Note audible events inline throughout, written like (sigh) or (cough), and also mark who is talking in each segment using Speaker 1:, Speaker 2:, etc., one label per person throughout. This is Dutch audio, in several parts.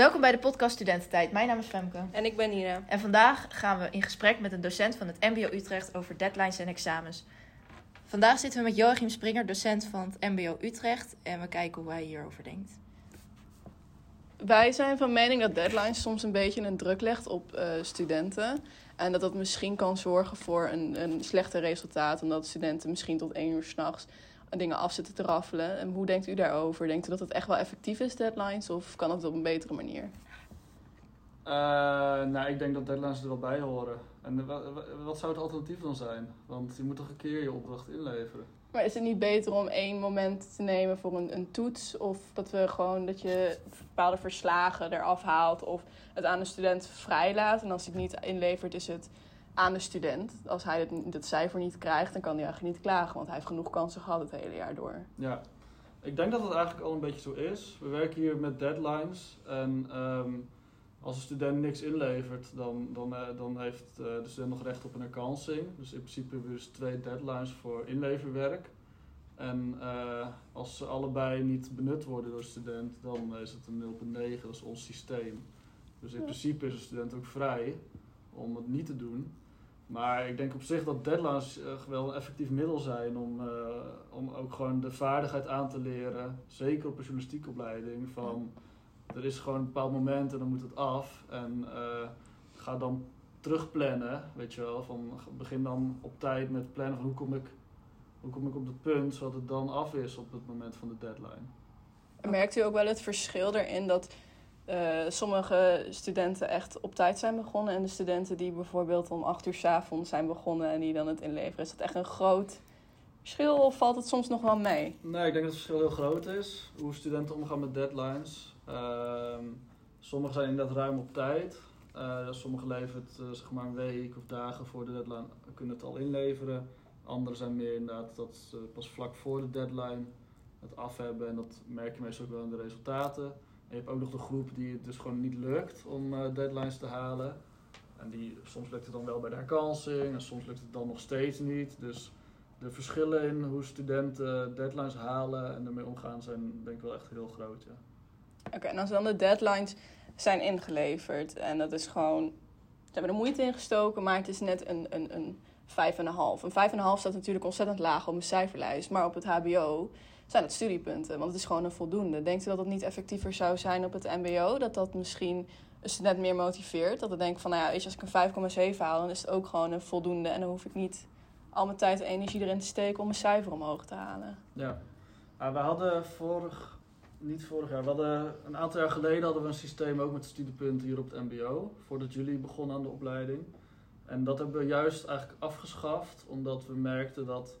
Speaker 1: Welkom bij de podcast Studententijd. Mijn naam is Femke.
Speaker 2: En ik ben Nina.
Speaker 1: En vandaag gaan we in gesprek met een docent van het MBO Utrecht over deadlines en examens. Vandaag zitten we met Joachim Springer, docent van het MBO Utrecht. En we kijken hoe hij hierover denkt.
Speaker 3: Wij zijn van mening dat deadlines soms een beetje een druk legt op uh, studenten. En dat dat misschien kan zorgen voor een, een slechter resultaat. Omdat studenten misschien tot één uur s'nachts dingen af zitten te raffelen. En hoe denkt u daarover? Denkt u dat het echt wel effectief is, deadlines? Of kan het op een betere manier?
Speaker 4: Uh, nou, ik denk dat deadlines er wel bij horen. En wat, wat zou het alternatief dan zijn? Want je moet toch een keer je opdracht inleveren.
Speaker 3: Maar is het niet beter om één moment te nemen voor een, een toets? Of dat we gewoon dat je bepaalde verslagen eraf haalt of het aan de student vrijlaat. En als hij het niet inlevert, is het aan de student. Als hij het, dat cijfer niet krijgt, dan kan hij eigenlijk niet klagen, want hij heeft genoeg kansen gehad het hele jaar door.
Speaker 4: Ja, ik denk dat het eigenlijk al een beetje zo is. We werken hier met deadlines en um, als een student niks inlevert, dan, dan, uh, dan heeft uh, de student nog recht op een herkansing. Dus in principe hebben we dus twee deadlines voor inleverwerk. En uh, als ze allebei niet benut worden door de student, dan is het een 0,9, dat is ons systeem. Dus in principe is de student ook vrij om het niet te doen. Maar ik denk op zich dat deadlines uh, wel een effectief middel zijn om, uh, om ook gewoon de vaardigheid aan te leren. Zeker op een journalistieke opleiding. Van er is gewoon een bepaald moment en dan moet het af. En uh, ga dan terugplannen, weet je wel. Van, begin dan op tijd met plannen van hoe kom ik, hoe kom ik op dat punt zodat het dan af is op het moment van de deadline.
Speaker 3: Merkt u ook wel het verschil erin dat uh, sommige studenten echt op tijd zijn begonnen. En de studenten die bijvoorbeeld om acht uur s avonds zijn begonnen en die dan het inleveren. Is dat echt een groot verschil of valt het soms nog wel mee?
Speaker 4: Nee, ik denk dat het verschil heel groot is. Hoe studenten omgaan met deadlines. Uh, sommigen zijn inderdaad ruim op tijd. Uh, sommigen leveren het uh, zeg maar een week of dagen voor de deadline, kunnen het al inleveren. Anderen zijn meer inderdaad dat ze pas vlak voor de deadline het af hebben. En dat merk je meestal ook wel in de resultaten. Je hebt ook nog de groep die het dus gewoon niet lukt om uh, deadlines te halen. En die, soms lukt het dan wel bij de herkansing en soms lukt het dan nog steeds niet. Dus de verschillen in hoe studenten deadlines halen en ermee omgaan zijn denk ik wel echt heel groot. Ja.
Speaker 3: Oké, en als dan de deadlines zijn ingeleverd en dat is gewoon, ze hebben er moeite in gestoken, maar het is net een, een, een 5,5. Een 5,5 staat natuurlijk ontzettend laag op een cijferlijst, maar op het HBO zijn het studiepunten. Want het is gewoon een voldoende. Denkt u dat dat niet effectiever zou zijn op het MBO? Dat dat misschien een student meer motiveert? Dat we denken van, nou ja, weet je, als ik een 5,7 haal, dan is het ook gewoon een voldoende. En dan hoef ik niet al mijn tijd en energie erin te steken om mijn cijfer omhoog te halen.
Speaker 4: Ja, uh, we hadden vorig, niet vorig jaar, we hadden een aantal jaar geleden hadden we een systeem ook met studiepunten hier op het MBO. Voordat jullie begonnen aan de opleiding. En dat hebben we juist eigenlijk afgeschaft, omdat we merkten dat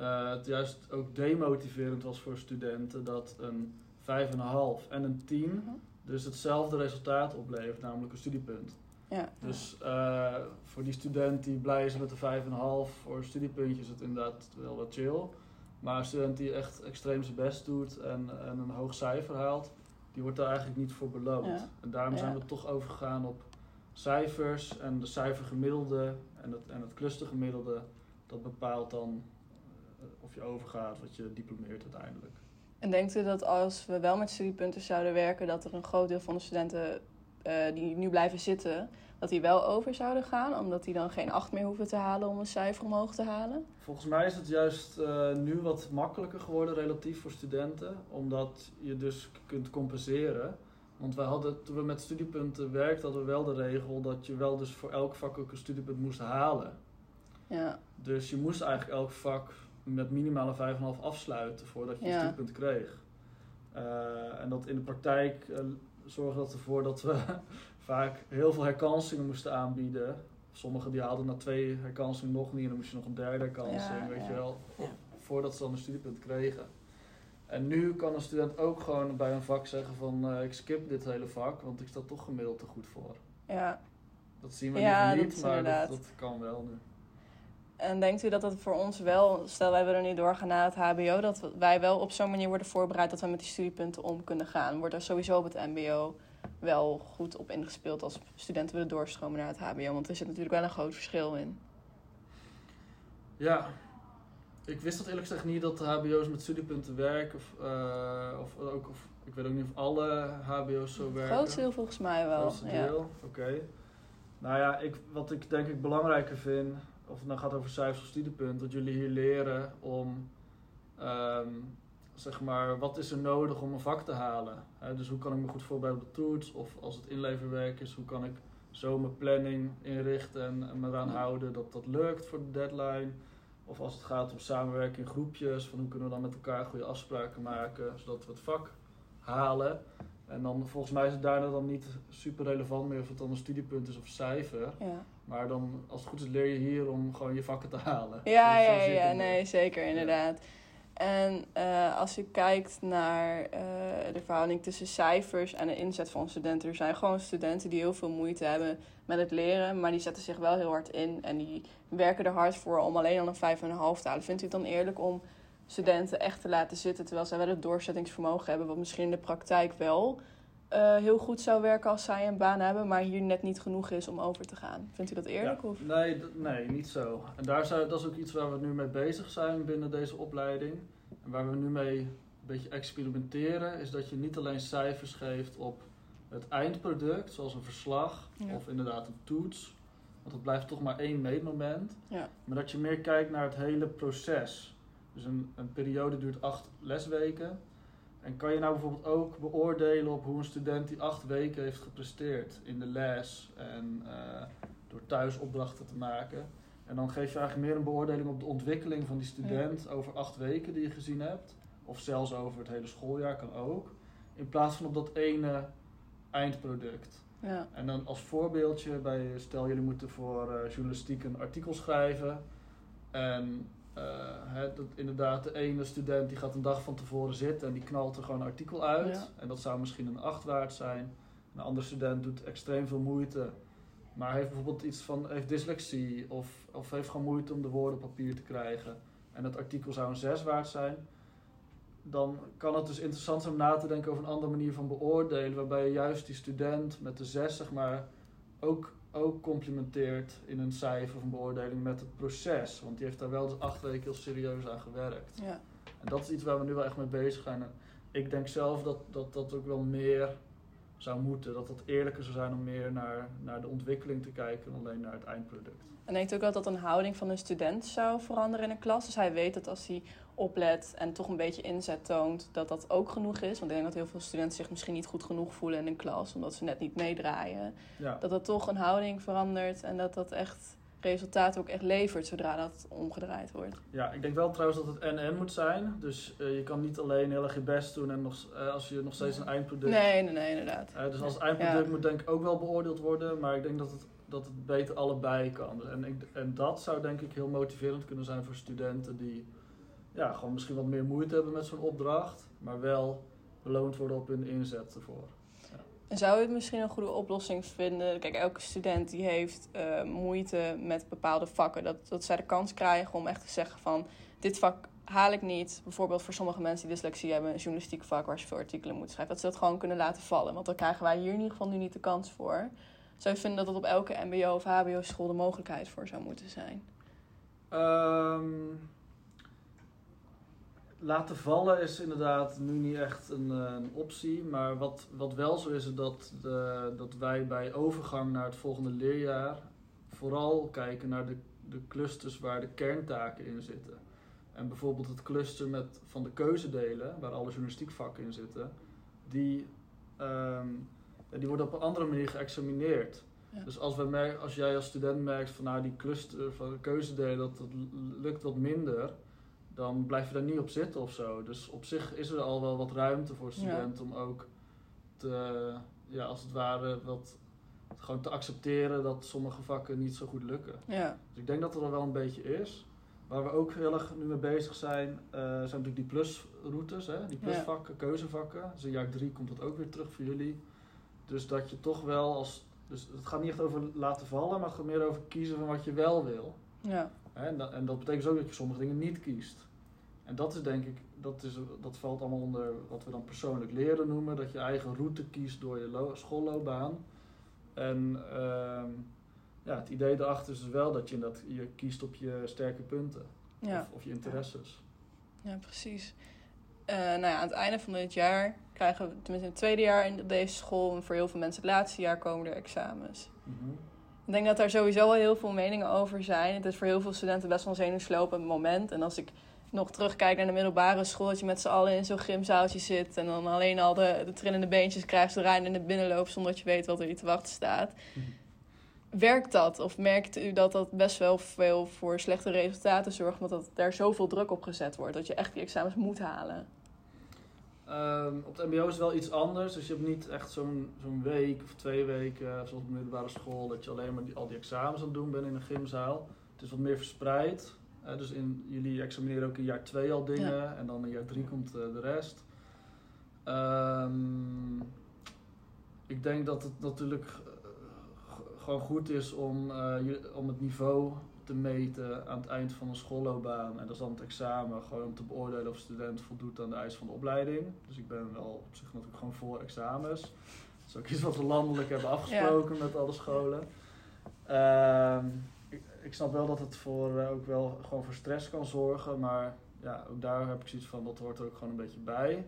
Speaker 4: uh, het juist ook demotiverend was voor studenten dat een 5,5 en een 10 uh -huh. dus hetzelfde resultaat oplevert, namelijk een studiepunt.
Speaker 3: Ja.
Speaker 4: Dus uh, voor die student die blij is met de 5,5 voor een studiepuntje is het inderdaad wel wat chill. Maar een student die echt extreem zijn best doet en, en een hoog cijfer haalt, die wordt daar eigenlijk niet voor beloond.
Speaker 3: Ja.
Speaker 4: En daarom zijn
Speaker 3: Ja.
Speaker 4: we toch overgegaan op cijfers en de cijfergemiddelde en het, en het clustergemiddelde. Dat bepaalt dan of je overgaat, wat je diplomeert uiteindelijk.
Speaker 3: En denkt u dat als we wel met studiepunten zouden werken, dat er een groot deel van de studenten uh, die nu blijven zitten, dat die wel over zouden gaan, omdat die dan geen acht meer hoeven te halen om een cijfer omhoog te halen?
Speaker 4: Volgens mij is het juist uh, nu wat makkelijker geworden relatief voor studenten, omdat je dus kunt compenseren. Want wij hadden, toen we met studiepunten werkten, hadden we wel de regel dat je wel dus voor elk vak ook een studiepunt moest halen.
Speaker 3: Ja.
Speaker 4: Dus je moest eigenlijk elk vak met minimaal een 5,5 afsluiten voordat je
Speaker 3: Ja.
Speaker 4: een studiepunt kreeg. Uh, en dat in de praktijk uh, zorgde dat ervoor dat we (laughs) vaak heel veel herkansingen moesten aanbieden. Sommigen die haalden na twee herkansingen nog niet en dan moest je nog een derde herkansing,
Speaker 3: Ja,
Speaker 4: weet
Speaker 3: ja.
Speaker 4: je wel,
Speaker 2: Ja.
Speaker 4: voordat ze dan een studiepunt kregen. En nu kan een student ook gewoon bij een vak zeggen van uh, ik skip dit hele vak, want ik sta toch gemiddeld te goed voor.
Speaker 3: ja.
Speaker 4: Dat zien we
Speaker 3: Ja, dat
Speaker 4: niet, maar dat,
Speaker 3: inderdaad.
Speaker 4: dat kan wel nu.
Speaker 3: En denkt u dat dat voor ons wel, stel wij willen nu doorgaan naar het HBO, dat wij wel op zo'n manier worden voorbereid dat we met die studiepunten om kunnen gaan? Wordt er sowieso op het MBO wel goed op ingespeeld als studenten willen doorstromen naar het HBO? Want er zit natuurlijk wel een groot verschil in.
Speaker 4: Ja, ik wist dat eerlijk gezegd niet dat de HBO's met studiepunten werken. Of, eh, of, ook, of ik weet ook niet of alle HBO's zo werken.
Speaker 3: grootste deel volgens mij wel.
Speaker 4: grootste
Speaker 3: Ja.
Speaker 4: deel, oké. Nou ja, ik, wat ik denk ik belangrijker vind, of het nou gaat over cijfers of studiepunten, dat jullie hier leren om, ehm, zeg maar, wat is er nodig om een vak te halen? Dus hoe kan ik me goed voorbereiden op de toets? Of als het inleverwerk is, hoe kan ik zo mijn planning inrichten en, en me eraan houden dat dat lukt voor de deadline? Of als het gaat om samenwerking in groepjes, van hoe kunnen we dan met elkaar goede afspraken maken, zodat we het vak halen. En dan volgens mij is het daarna dan niet super relevant meer of het dan een studiepunt is of cijfer.
Speaker 3: Ja.
Speaker 4: Maar dan, als het goed is, leer je hier om gewoon je vakken te halen. (laughs)
Speaker 3: Ja, ja, ja, nee, zeker, inderdaad. En eh, als je kijkt naar eh, de verhouding tussen cijfers en de inzet van studenten. Er zijn gewoon studenten die heel veel moeite hebben met het leren, maar die zetten zich wel heel hard in. En die werken er hard voor om alleen al een 5,5 te halen. Vindt u het dan eerlijk om studenten echt te laten zitten, terwijl zij wel het doorzettingsvermogen hebben, wat misschien in de praktijk wel eh, heel goed zou werken als zij een baan hebben, maar hier net niet genoeg is om over te gaan? Vindt u dat eerlijk?
Speaker 4: Ja,
Speaker 3: Of?
Speaker 4: nee, nee, niet zo. En daar zou, dat is ook iets waar we nu mee bezig zijn binnen deze opleiding. En waar we nu mee een beetje experimenteren, is dat je niet alleen cijfers geeft op het eindproduct, zoals een verslag
Speaker 3: Ja.
Speaker 4: of inderdaad een toets. Want dat blijft toch maar één meetmoment.
Speaker 3: Ja.
Speaker 4: Maar dat je meer kijkt naar het hele proces. Dus een, een periode duurt acht lesweken. En kan je nou bijvoorbeeld ook beoordelen op hoe een student die acht weken heeft gepresteerd in de les en eh, door thuis opdrachten te maken. En dan geef je eigenlijk meer een beoordeling op de ontwikkeling van die student over acht weken die je gezien hebt. Of zelfs over het hele schooljaar kan ook. In plaats van op dat ene eindproduct.
Speaker 3: Ja.
Speaker 4: En dan als voorbeeldje, bij, stel jullie moeten voor eh, journalistiek een artikel schrijven. En eh, dat, inderdaad, de ene student die gaat een dag van tevoren zitten en die knalt er gewoon een artikel uit.
Speaker 3: Ja.
Speaker 4: En dat zou misschien een 8 waard zijn. Een andere student doet extreem veel moeite. Maar heeft bijvoorbeeld iets van heeft dyslexie of, of heeft gewoon moeite om de woorden op papier te krijgen. En dat artikel zou een 6 waard zijn. Dan kan het dus interessant zijn om na te denken over een andere manier van beoordelen. Waarbij je juist die student met de 6 zeg maar ook, ook complimenteert in een cijfer of een beoordeling met het proces. Want die heeft daar wel dus acht weken heel serieus aan gewerkt.
Speaker 3: Ja.
Speaker 4: En dat is iets waar we nu wel echt mee bezig zijn. En ik denk zelf dat dat, dat ook wel meer zou moeten. Dat het eerlijker zou zijn om meer naar, naar de ontwikkeling te kijken dan alleen naar het eindproduct.
Speaker 3: En denkt ook wel dat een houding van een student zou veranderen in een klas? Dus hij weet dat als hij oplet en toch een beetje inzet toont, dat dat ook genoeg is. Want ik denk dat heel veel studenten zich misschien niet goed genoeg voelen in een klas, omdat ze net niet meedraaien.
Speaker 4: Ja,
Speaker 3: Dat dat toch een houding verandert en dat dat echt resultaat ook echt levert zodra dat omgedraaid wordt.
Speaker 4: ja ik denk wel trouwens dat het en-en moet zijn. Dus eh, je kan niet alleen heel erg je best doen en nog, eh, als je nog steeds een eindproduct
Speaker 3: Nee, nee, nee, inderdaad.
Speaker 4: Eh, dus als eindproduct
Speaker 3: Ja.
Speaker 4: moet denk ik ook wel beoordeeld worden, maar ik denk dat het, dat het beter allebei kan. En, ik, en dat zou denk ik heel motiverend kunnen zijn voor studenten die ja, gewoon misschien wat meer moeite hebben met zo'n opdracht, maar wel beloond worden op hun inzet ervoor.
Speaker 3: Zou u het misschien een goede oplossing vinden? Kijk, elke student die heeft eh, moeite met bepaalde vakken. Dat, dat zij de kans krijgen om echt te zeggen van... dit vak haal ik niet. Bijvoorbeeld voor sommige mensen die dyslexie hebben... een journalistiek vak waar ze veel artikelen moeten schrijven. Dat ze dat gewoon kunnen laten vallen. Want dan krijgen wij hier in ieder geval nu niet de kans voor. Zou je vinden dat dat op elke mbo of hbo school de mogelijkheid voor zou moeten zijn?
Speaker 4: Ehm, laten vallen is inderdaad nu niet echt een, eh, een optie. Maar wat, wat wel zo is, is dat, de, dat wij bij overgang naar het volgende leerjaar vooral kijken naar de, de clusters waar de kerntaken in zitten. En bijvoorbeeld het cluster met, van de keuzedelen, waar alle journalistiekvakken in zitten, die, ehm, die worden op een andere manier geëxamineerd.
Speaker 3: Ja.
Speaker 4: Dus als, we als jij als student merkt van nou die cluster van de keuzedelen, dat, dat lukt wat minder, dan blijf je daar niet op zitten of zo. Dus op zich is er al wel wat ruimte voor studenten om ook te, ja, als het ware, wat, gewoon te accepteren dat sommige vakken niet zo goed lukken.
Speaker 3: Ja,
Speaker 4: Dus ik denk dat er wel een beetje is. Waar we ook heel erg nu mee bezig zijn, eh, zijn natuurlijk die plusroutes, hè? die plusvakken, keuzevakken. Dus in jaar drie komt dat ook weer terug voor jullie. Dus dat je toch wel als. Dus het gaat niet echt over laten vallen, maar het gaat meer over kiezen van wat je wel wil.
Speaker 3: ja?
Speaker 4: En, dat, en dat betekent dus ook dat je sommige dingen niet kiest. En dat is denk ik, dat, is, dat valt allemaal onder wat we dan persoonlijk leren noemen. Dat je eigen route kiest door je lo- schoolloopbaan. En ehm, ja, het idee daarachter is dus wel dat je, dat je kiest op je sterke punten.
Speaker 3: Ja.
Speaker 4: Of, of je interesses.
Speaker 3: Ja, precies. Eh, nou ja, aan het einde van dit jaar krijgen we, tenminste in het tweede jaar in deze school, en voor heel veel mensen het laatste jaar komen er examens.
Speaker 4: Mhm.
Speaker 3: Ik denk dat daar sowieso al heel veel meningen over zijn. Het is voor heel veel studenten best wel een zenuwslopend moment. En als ik nog terugkijk naar de middelbare school, dat je met z'n allen in zo'n gymzaaltje zit en dan alleen al de, de trillende beentjes krijgt zodra je in het binnenloop zonder dat je weet wat er je te wachten staat.
Speaker 4: Mhm.
Speaker 3: Werkt dat? Of merkt u dat dat best wel veel voor slechte resultaten zorgt, omdat dat daar zoveel druk op gezet wordt, dat je echt die examens moet halen?
Speaker 4: Ehm, op het mbo is het wel iets anders. Dus je hebt niet echt zo'n zo'n week of twee weken, eh, zoals op de middelbare school, dat je alleen maar die, al die examens aan het doen bent in een gymzaal. Het is wat meer verspreid. Dus in, jullie examineren ook in jaar 2 al dingen en dan in jaar 3 komt eh, de rest. Ehm, ik denk dat het natuurlijk eh, gewoon goed is om, eh, je, om het niveau te meten aan het eind van een schoolloopbaan. En dat is dan het examen, gewoon om te beoordelen of een student voldoet aan de eisen van de opleiding. Dus ik ben wel op zich natuurlijk gewoon voor examens. Dat is ook iets wat we landelijk hebben afgesproken met alle scholen. Ehm, ik, snap wel dat het voor, eh, ook wel gewoon voor stress kan zorgen, maar ja, ook daar heb ik zoiets van, dat hoort er ook gewoon een beetje bij.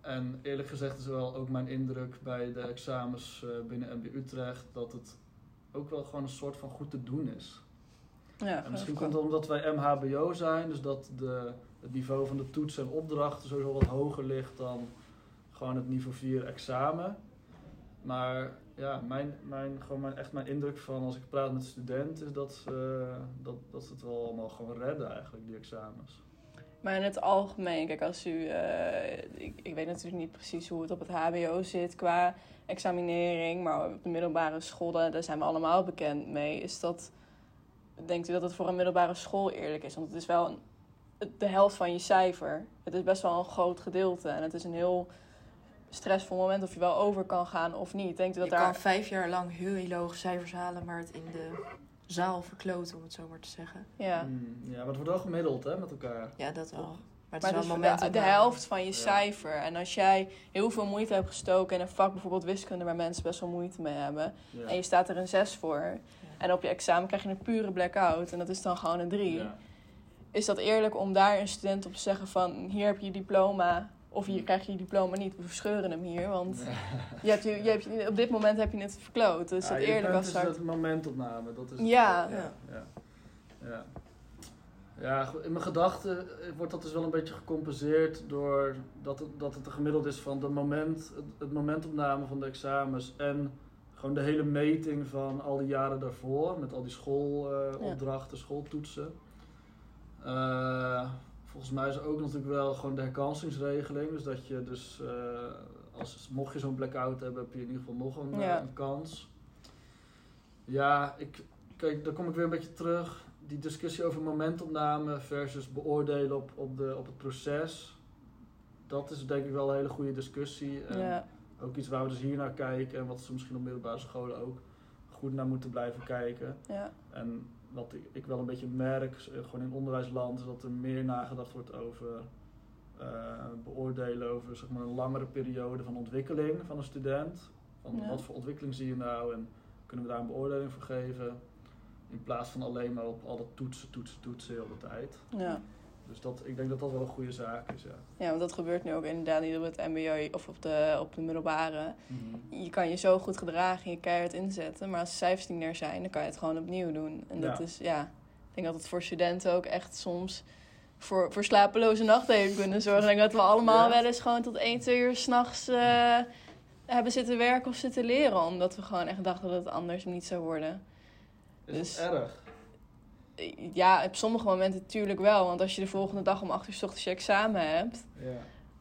Speaker 4: En eerlijk gezegd is wel ook mijn indruk bij de examens eh, binnen MB Utrecht dat het ook wel gewoon een soort van goed te doen is.
Speaker 3: Ja,
Speaker 4: En misschien komt het omdat wij MHBO zijn, dus dat de, het niveau van de toetsen en opdrachten sowieso wat hoger ligt dan gewoon het niveau 4 examen. Maar ja, mijn, mijn, gewoon mijn, echt mijn indruk van als ik praat met studenten is dat, ze, dat, dat ze het wel allemaal gewoon redden eigenlijk, die examens.
Speaker 3: Maar in het algemeen, kijk, als u. eh, ik, ik weet natuurlijk niet precies hoe het op het HBO zit qua examinering, maar op de middelbare school, daar, zijn we allemaal bekend mee. Is dat. Denkt u dat het voor een middelbare school eerlijk is? Want het is wel een, de helft van je cijfer. Het is best wel een groot gedeelte en het is een heel stressvol moment of je wel over kan gaan of niet. Denkt u dat
Speaker 1: je
Speaker 3: daar.
Speaker 1: kan vijf jaar lang heel hoge cijfers halen, maar het in de zaal verkloten, om het zo maar te zeggen.
Speaker 3: Ja.
Speaker 4: Hmm, ja, maar het wordt wel gemiddeld hè, met elkaar.
Speaker 1: Ja, dat wel. Maar het
Speaker 3: Maar
Speaker 1: is
Speaker 3: het
Speaker 1: wel moment
Speaker 3: de, de helft van je
Speaker 4: Ja.
Speaker 3: cijfer. En als jij heel veel moeite hebt gestoken in een vak, bijvoorbeeld wiskunde, waar mensen best wel moeite mee hebben.
Speaker 4: Ja.
Speaker 3: En je staat er een 6 voor. En op je examen krijg je een pure blackout. En dat is dan gewoon een 3.
Speaker 4: Ja.
Speaker 3: Is dat eerlijk om daar een student op te zeggen van... hier heb je je diploma of hier krijg je je diploma niet. We verscheuren hem hier, want je hebt je, je hebt je, op dit moment heb je het verkloot. Dus dat
Speaker 4: punt
Speaker 3: was
Speaker 4: is
Speaker 3: hard.
Speaker 4: het momentopname. Dat is
Speaker 3: Ja.
Speaker 4: ja, ja. ja. Ja, goed, in mijn gedachten eh, wordt dat dus wel een beetje gecompenseerd door dat het, dat het gemiddeld is van de moment, het, het momentopname van de examens en gewoon de hele meting van al die jaren daarvoor met al die schoolopdrachten, schooltoetsen. Eh, volgens mij is er ook natuurlijk wel gewoon de herkansingsregeling, dus dat je dus eh, als mocht je zo'n blackout hebben, heb je in ieder geval nog een, eh,
Speaker 3: Ja.
Speaker 4: een kans. Ja, ik, kijk, daar kom ik weer een beetje terug. Die discussie over momentopname versus beoordelen op, op, de, op het proces. Dat is denk ik wel een hele goede discussie. En
Speaker 3: Ja.
Speaker 4: Ook iets waar we dus hier naar kijken en wat ze misschien op middelbare scholen ook goed naar moeten blijven kijken.
Speaker 3: Ja.
Speaker 4: En wat ik, wel een beetje merk, eh, gewoon in onderwijsland, is dat er meer nagedacht wordt over eh, beoordelen over zeg maar, een langere periode van ontwikkeling van een student. Van
Speaker 3: Ja.
Speaker 4: wat voor ontwikkeling zie je nou en kunnen we daar een beoordeling voor geven? In plaats van alleen maar op alle toetsen, toetsen, toetsen heel de tijd.
Speaker 3: ja.
Speaker 4: Dus dat, ik denk dat dat wel een goede zaak is, ja.
Speaker 3: Ja, want dat gebeurt nu ook inderdaad niet op het mbo of op de, op de middelbare.
Speaker 4: Mhm.
Speaker 3: Je kan je zo goed gedragen en je keihard inzetten. Maar als de cijfers niet meer zijn, dan kan je het gewoon opnieuw doen. En dat
Speaker 4: Ja.
Speaker 3: is, ja... Ik denk dat het voor studenten ook echt soms voor, voor slapeloze nachten heeft kunnen zorgen. Ik denk dat we allemaal
Speaker 4: Ja.
Speaker 3: wel eens gewoon tot 1, 2 uur s'nachts uh, hebben zitten werken of zitten leren. Omdat we gewoon echt dachten dat het anders niet zou worden.
Speaker 4: Is
Speaker 3: Dus-
Speaker 4: erg?
Speaker 3: Ja, op sommige momenten natuurlijk wel. Want als je de volgende dag om 8 uur 's ochtends je examen hebt...
Speaker 4: Ja.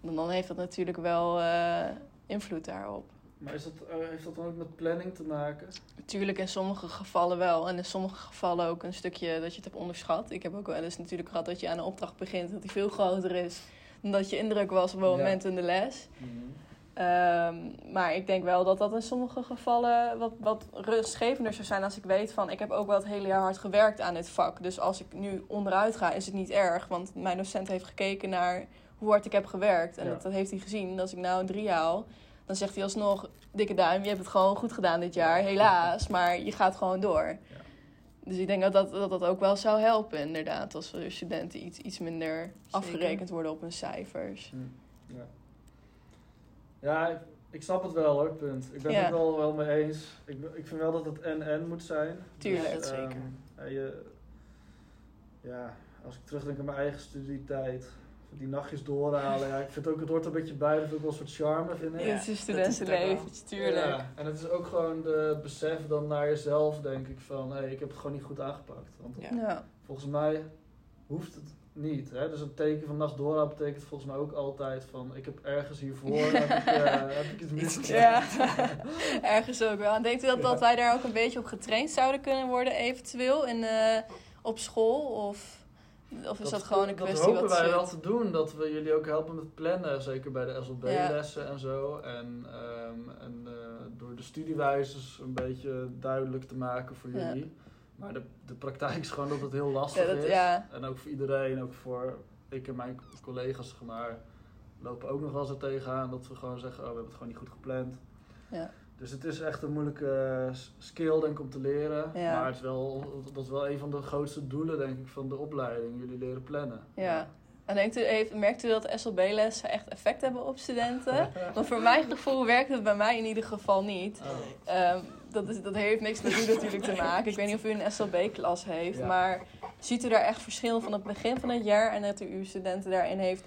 Speaker 3: dan, dan heeft dat natuurlijk wel eh, invloed daarop.
Speaker 4: Maar is dat, eh, heeft dat dan ook met planning te maken?
Speaker 3: Natuurlijk in sommige gevallen wel. En in sommige gevallen ook een stukje dat je het hebt onderschat. Ik heb ook wel eens natuurlijk gehad dat je aan een opdracht begint... dat die veel groter is dan dat je indruk was op een
Speaker 4: Ja.
Speaker 3: moment in de les. Ehm, maar ik denk wel dat dat in sommige gevallen wat, wat rustgevender zou zijn als ik weet van... ik heb ook wel het hele jaar hard gewerkt aan dit vak. Dus als ik nu onderuit ga is het niet erg. Want mijn docent heeft gekeken naar hoe hard ik heb gewerkt. En
Speaker 4: Ja.
Speaker 3: dat, dat heeft hij gezien. Als ik nou een drie haal, dan zegt hij alsnog... dikke duim, je hebt het gewoon goed gedaan dit jaar, helaas. Maar je gaat gewoon door. Dus ik denk dat dat, dat dat ook wel zou helpen, inderdaad. Als studenten iets, iets minder afgerekend worden op hun cijfers.
Speaker 4: Hm, Ja, ja ik, snap het wel hoor, punt. Ik ben
Speaker 3: Ja.
Speaker 4: het wel, wel mee eens. Ik, ik vind wel dat het en-en moet zijn.
Speaker 3: Tuurlijk.
Speaker 1: Zeker.
Speaker 4: ehm, ja, je, ja, als ik terugdenk aan mijn eigen studietijd, die nachtjes doorhalen. Ja, ik vind ook, het hoort een beetje bij, dat vind ik wel een soort charme, vind ik.
Speaker 1: Ja,
Speaker 3: het is studentenleven, tuurlijk.
Speaker 4: Ja, en het is ook gewoon de het besef dan naar jezelf, denk ik, van hé, ik heb het gewoon niet goed aangepakt. Want
Speaker 1: Ja.
Speaker 3: Ja.
Speaker 4: volgens mij hoeft het niet. Hè? Dus een teken van nacht doorhalen betekent volgens mij ook altijd van ik heb ergens hiervoor (laughs) heb ik, eh, heb ik iets misgedaan.
Speaker 3: Ja, (laughs) ergens ook wel. En denkt u dat, dat wij daar ook een beetje op getraind zouden kunnen worden, eventueel, in, eh, op school? Of, of is dat, gewoon een kwestie
Speaker 4: Dat hopen
Speaker 3: wat
Speaker 4: wij
Speaker 3: zit?
Speaker 4: wel te doen. Dat we jullie ook helpen met plannen. Zeker bij de
Speaker 3: Ja.
Speaker 4: SLB-lessen en zo. En, ehm, en eh, door de studiewijzes een beetje duidelijk te maken voor
Speaker 3: Ja.
Speaker 4: Maar de, de praktijk is gewoon dat het heel lastig
Speaker 3: Ja, dat-
Speaker 4: is.
Speaker 3: ja.
Speaker 4: En ook voor iedereen, ook voor ik en mijn collega's, maar, lopen ook nog wel eens er tegenaan. Dat we gewoon zeggen, oh, we hebben het gewoon niet goed gepland.
Speaker 3: Ja.
Speaker 4: Dus het is echt een moeilijke s- skill, denk ik, om te leren.
Speaker 3: Ja.
Speaker 4: Maar het is wel, dat is wel een van de grootste doelen, denk ik, van de opleiding. Jullie leren plannen.
Speaker 3: Ja. En denkt u, heeft, merkt u dat SLB-lessen echt effect hebben op studenten? (laughs) Want voor mijn gevoel werkt het bij mij in ieder geval niet.
Speaker 4: Oh.
Speaker 3: Ehm, dat, is, dat heeft niks met u natuurlijk te maken. Ik weet niet of u een SLB-klas heeft.
Speaker 4: Ja.
Speaker 3: Maar ziet u daar echt verschil van het begin van het jaar... en dat u uw studenten daarin heeft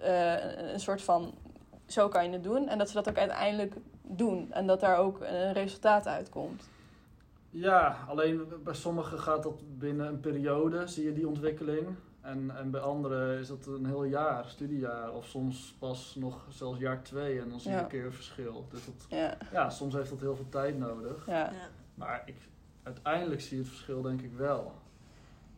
Speaker 3: eh, een, een soort van... zo kan je het doen. En dat ze dat ook uiteindelijk doen. En dat daar ook een resultaat uitkomt.
Speaker 4: Ja, alleen bij sommigen gaat dat binnen een periode, zie je die ontwikkeling. En, en bij anderen is dat een heel jaar, studiejaar. Of soms pas nog zelfs jaar twee en dan zie je
Speaker 3: Ja.
Speaker 4: een keer een verschil. Dus dat,
Speaker 3: Ja,
Speaker 4: ja, soms heeft dat heel veel tijd nodig.
Speaker 3: ja.
Speaker 1: Ja.
Speaker 4: Maar ik, uiteindelijk zie je het verschil denk ik wel.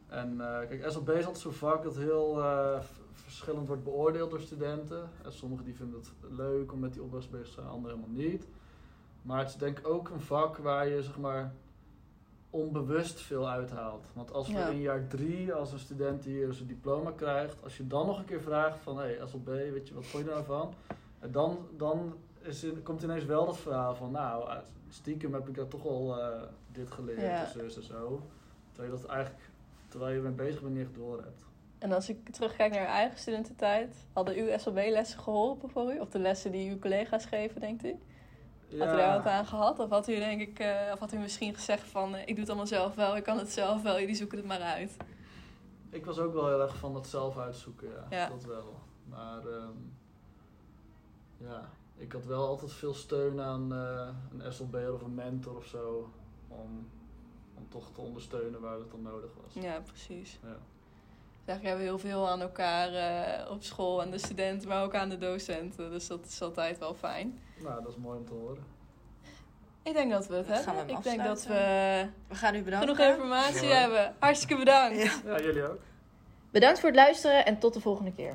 Speaker 4: En eh, kijk, SLB is altijd zo'n vak dat heel eh, verschillend wordt beoordeeld door studenten. En sommigen die vinden het leuk om met die opdracht bezig te zijn, anderen helemaal niet. Maar het is denk ik ook een vak waar je zeg maar onbewust veel uithaalt. Want als we
Speaker 3: Ja.
Speaker 4: in jaar drie, als een student hier zijn diploma krijgt, als je dan nog een keer vraagt van hé, hey, SLB, weet je, wat vond je daar nou van? En dan, dan is komt ineens wel dat verhaal van nou, uit- stiekem heb ik daar toch al eh, dit geleerd,
Speaker 3: Ja.
Speaker 4: en zus en zo. Terwijl je dat eigenlijk, terwijl je mee bezig bent, niet door hebt.
Speaker 3: En als ik terugkijk naar uw eigen studententijd... hadden uw SLB-lessen geholpen voor u? Of de lessen die uw collega's geven, denkt u? Had u daar wat aan gehad? Of had u, denk ik, eh, of had u misschien gezegd van... eh, ik doe het allemaal zelf wel, ik kan het zelf wel, jullie zoeken het maar uit.
Speaker 4: Ik was ook wel heel erg van dat zelf uitzoeken, ja.
Speaker 3: Ja.
Speaker 4: Dat wel. Maar ehm, ja, ik had wel altijd veel steun aan eh, een SLB'er of een mentor of zo. Om, om toch te ondersteunen waar het dan nodig was.
Speaker 3: Ja, precies.
Speaker 4: Ja.
Speaker 3: Eigenlijk hebben we heel veel aan elkaar eh, op school, aan de studenten, maar ook aan de docenten. Dus dat is altijd wel fijn.
Speaker 4: Nou, dat is mooi om te horen.
Speaker 3: Ik denk dat we het hebben.
Speaker 1: we
Speaker 3: ik denk dat we.
Speaker 1: We gaan u bedanken.
Speaker 3: genoeg informatie
Speaker 4: Ja.
Speaker 3: hebben. Hartstikke bedankt.
Speaker 1: Ja.
Speaker 4: Ja, jullie ook.
Speaker 1: Bedankt voor het luisteren en tot de volgende keer.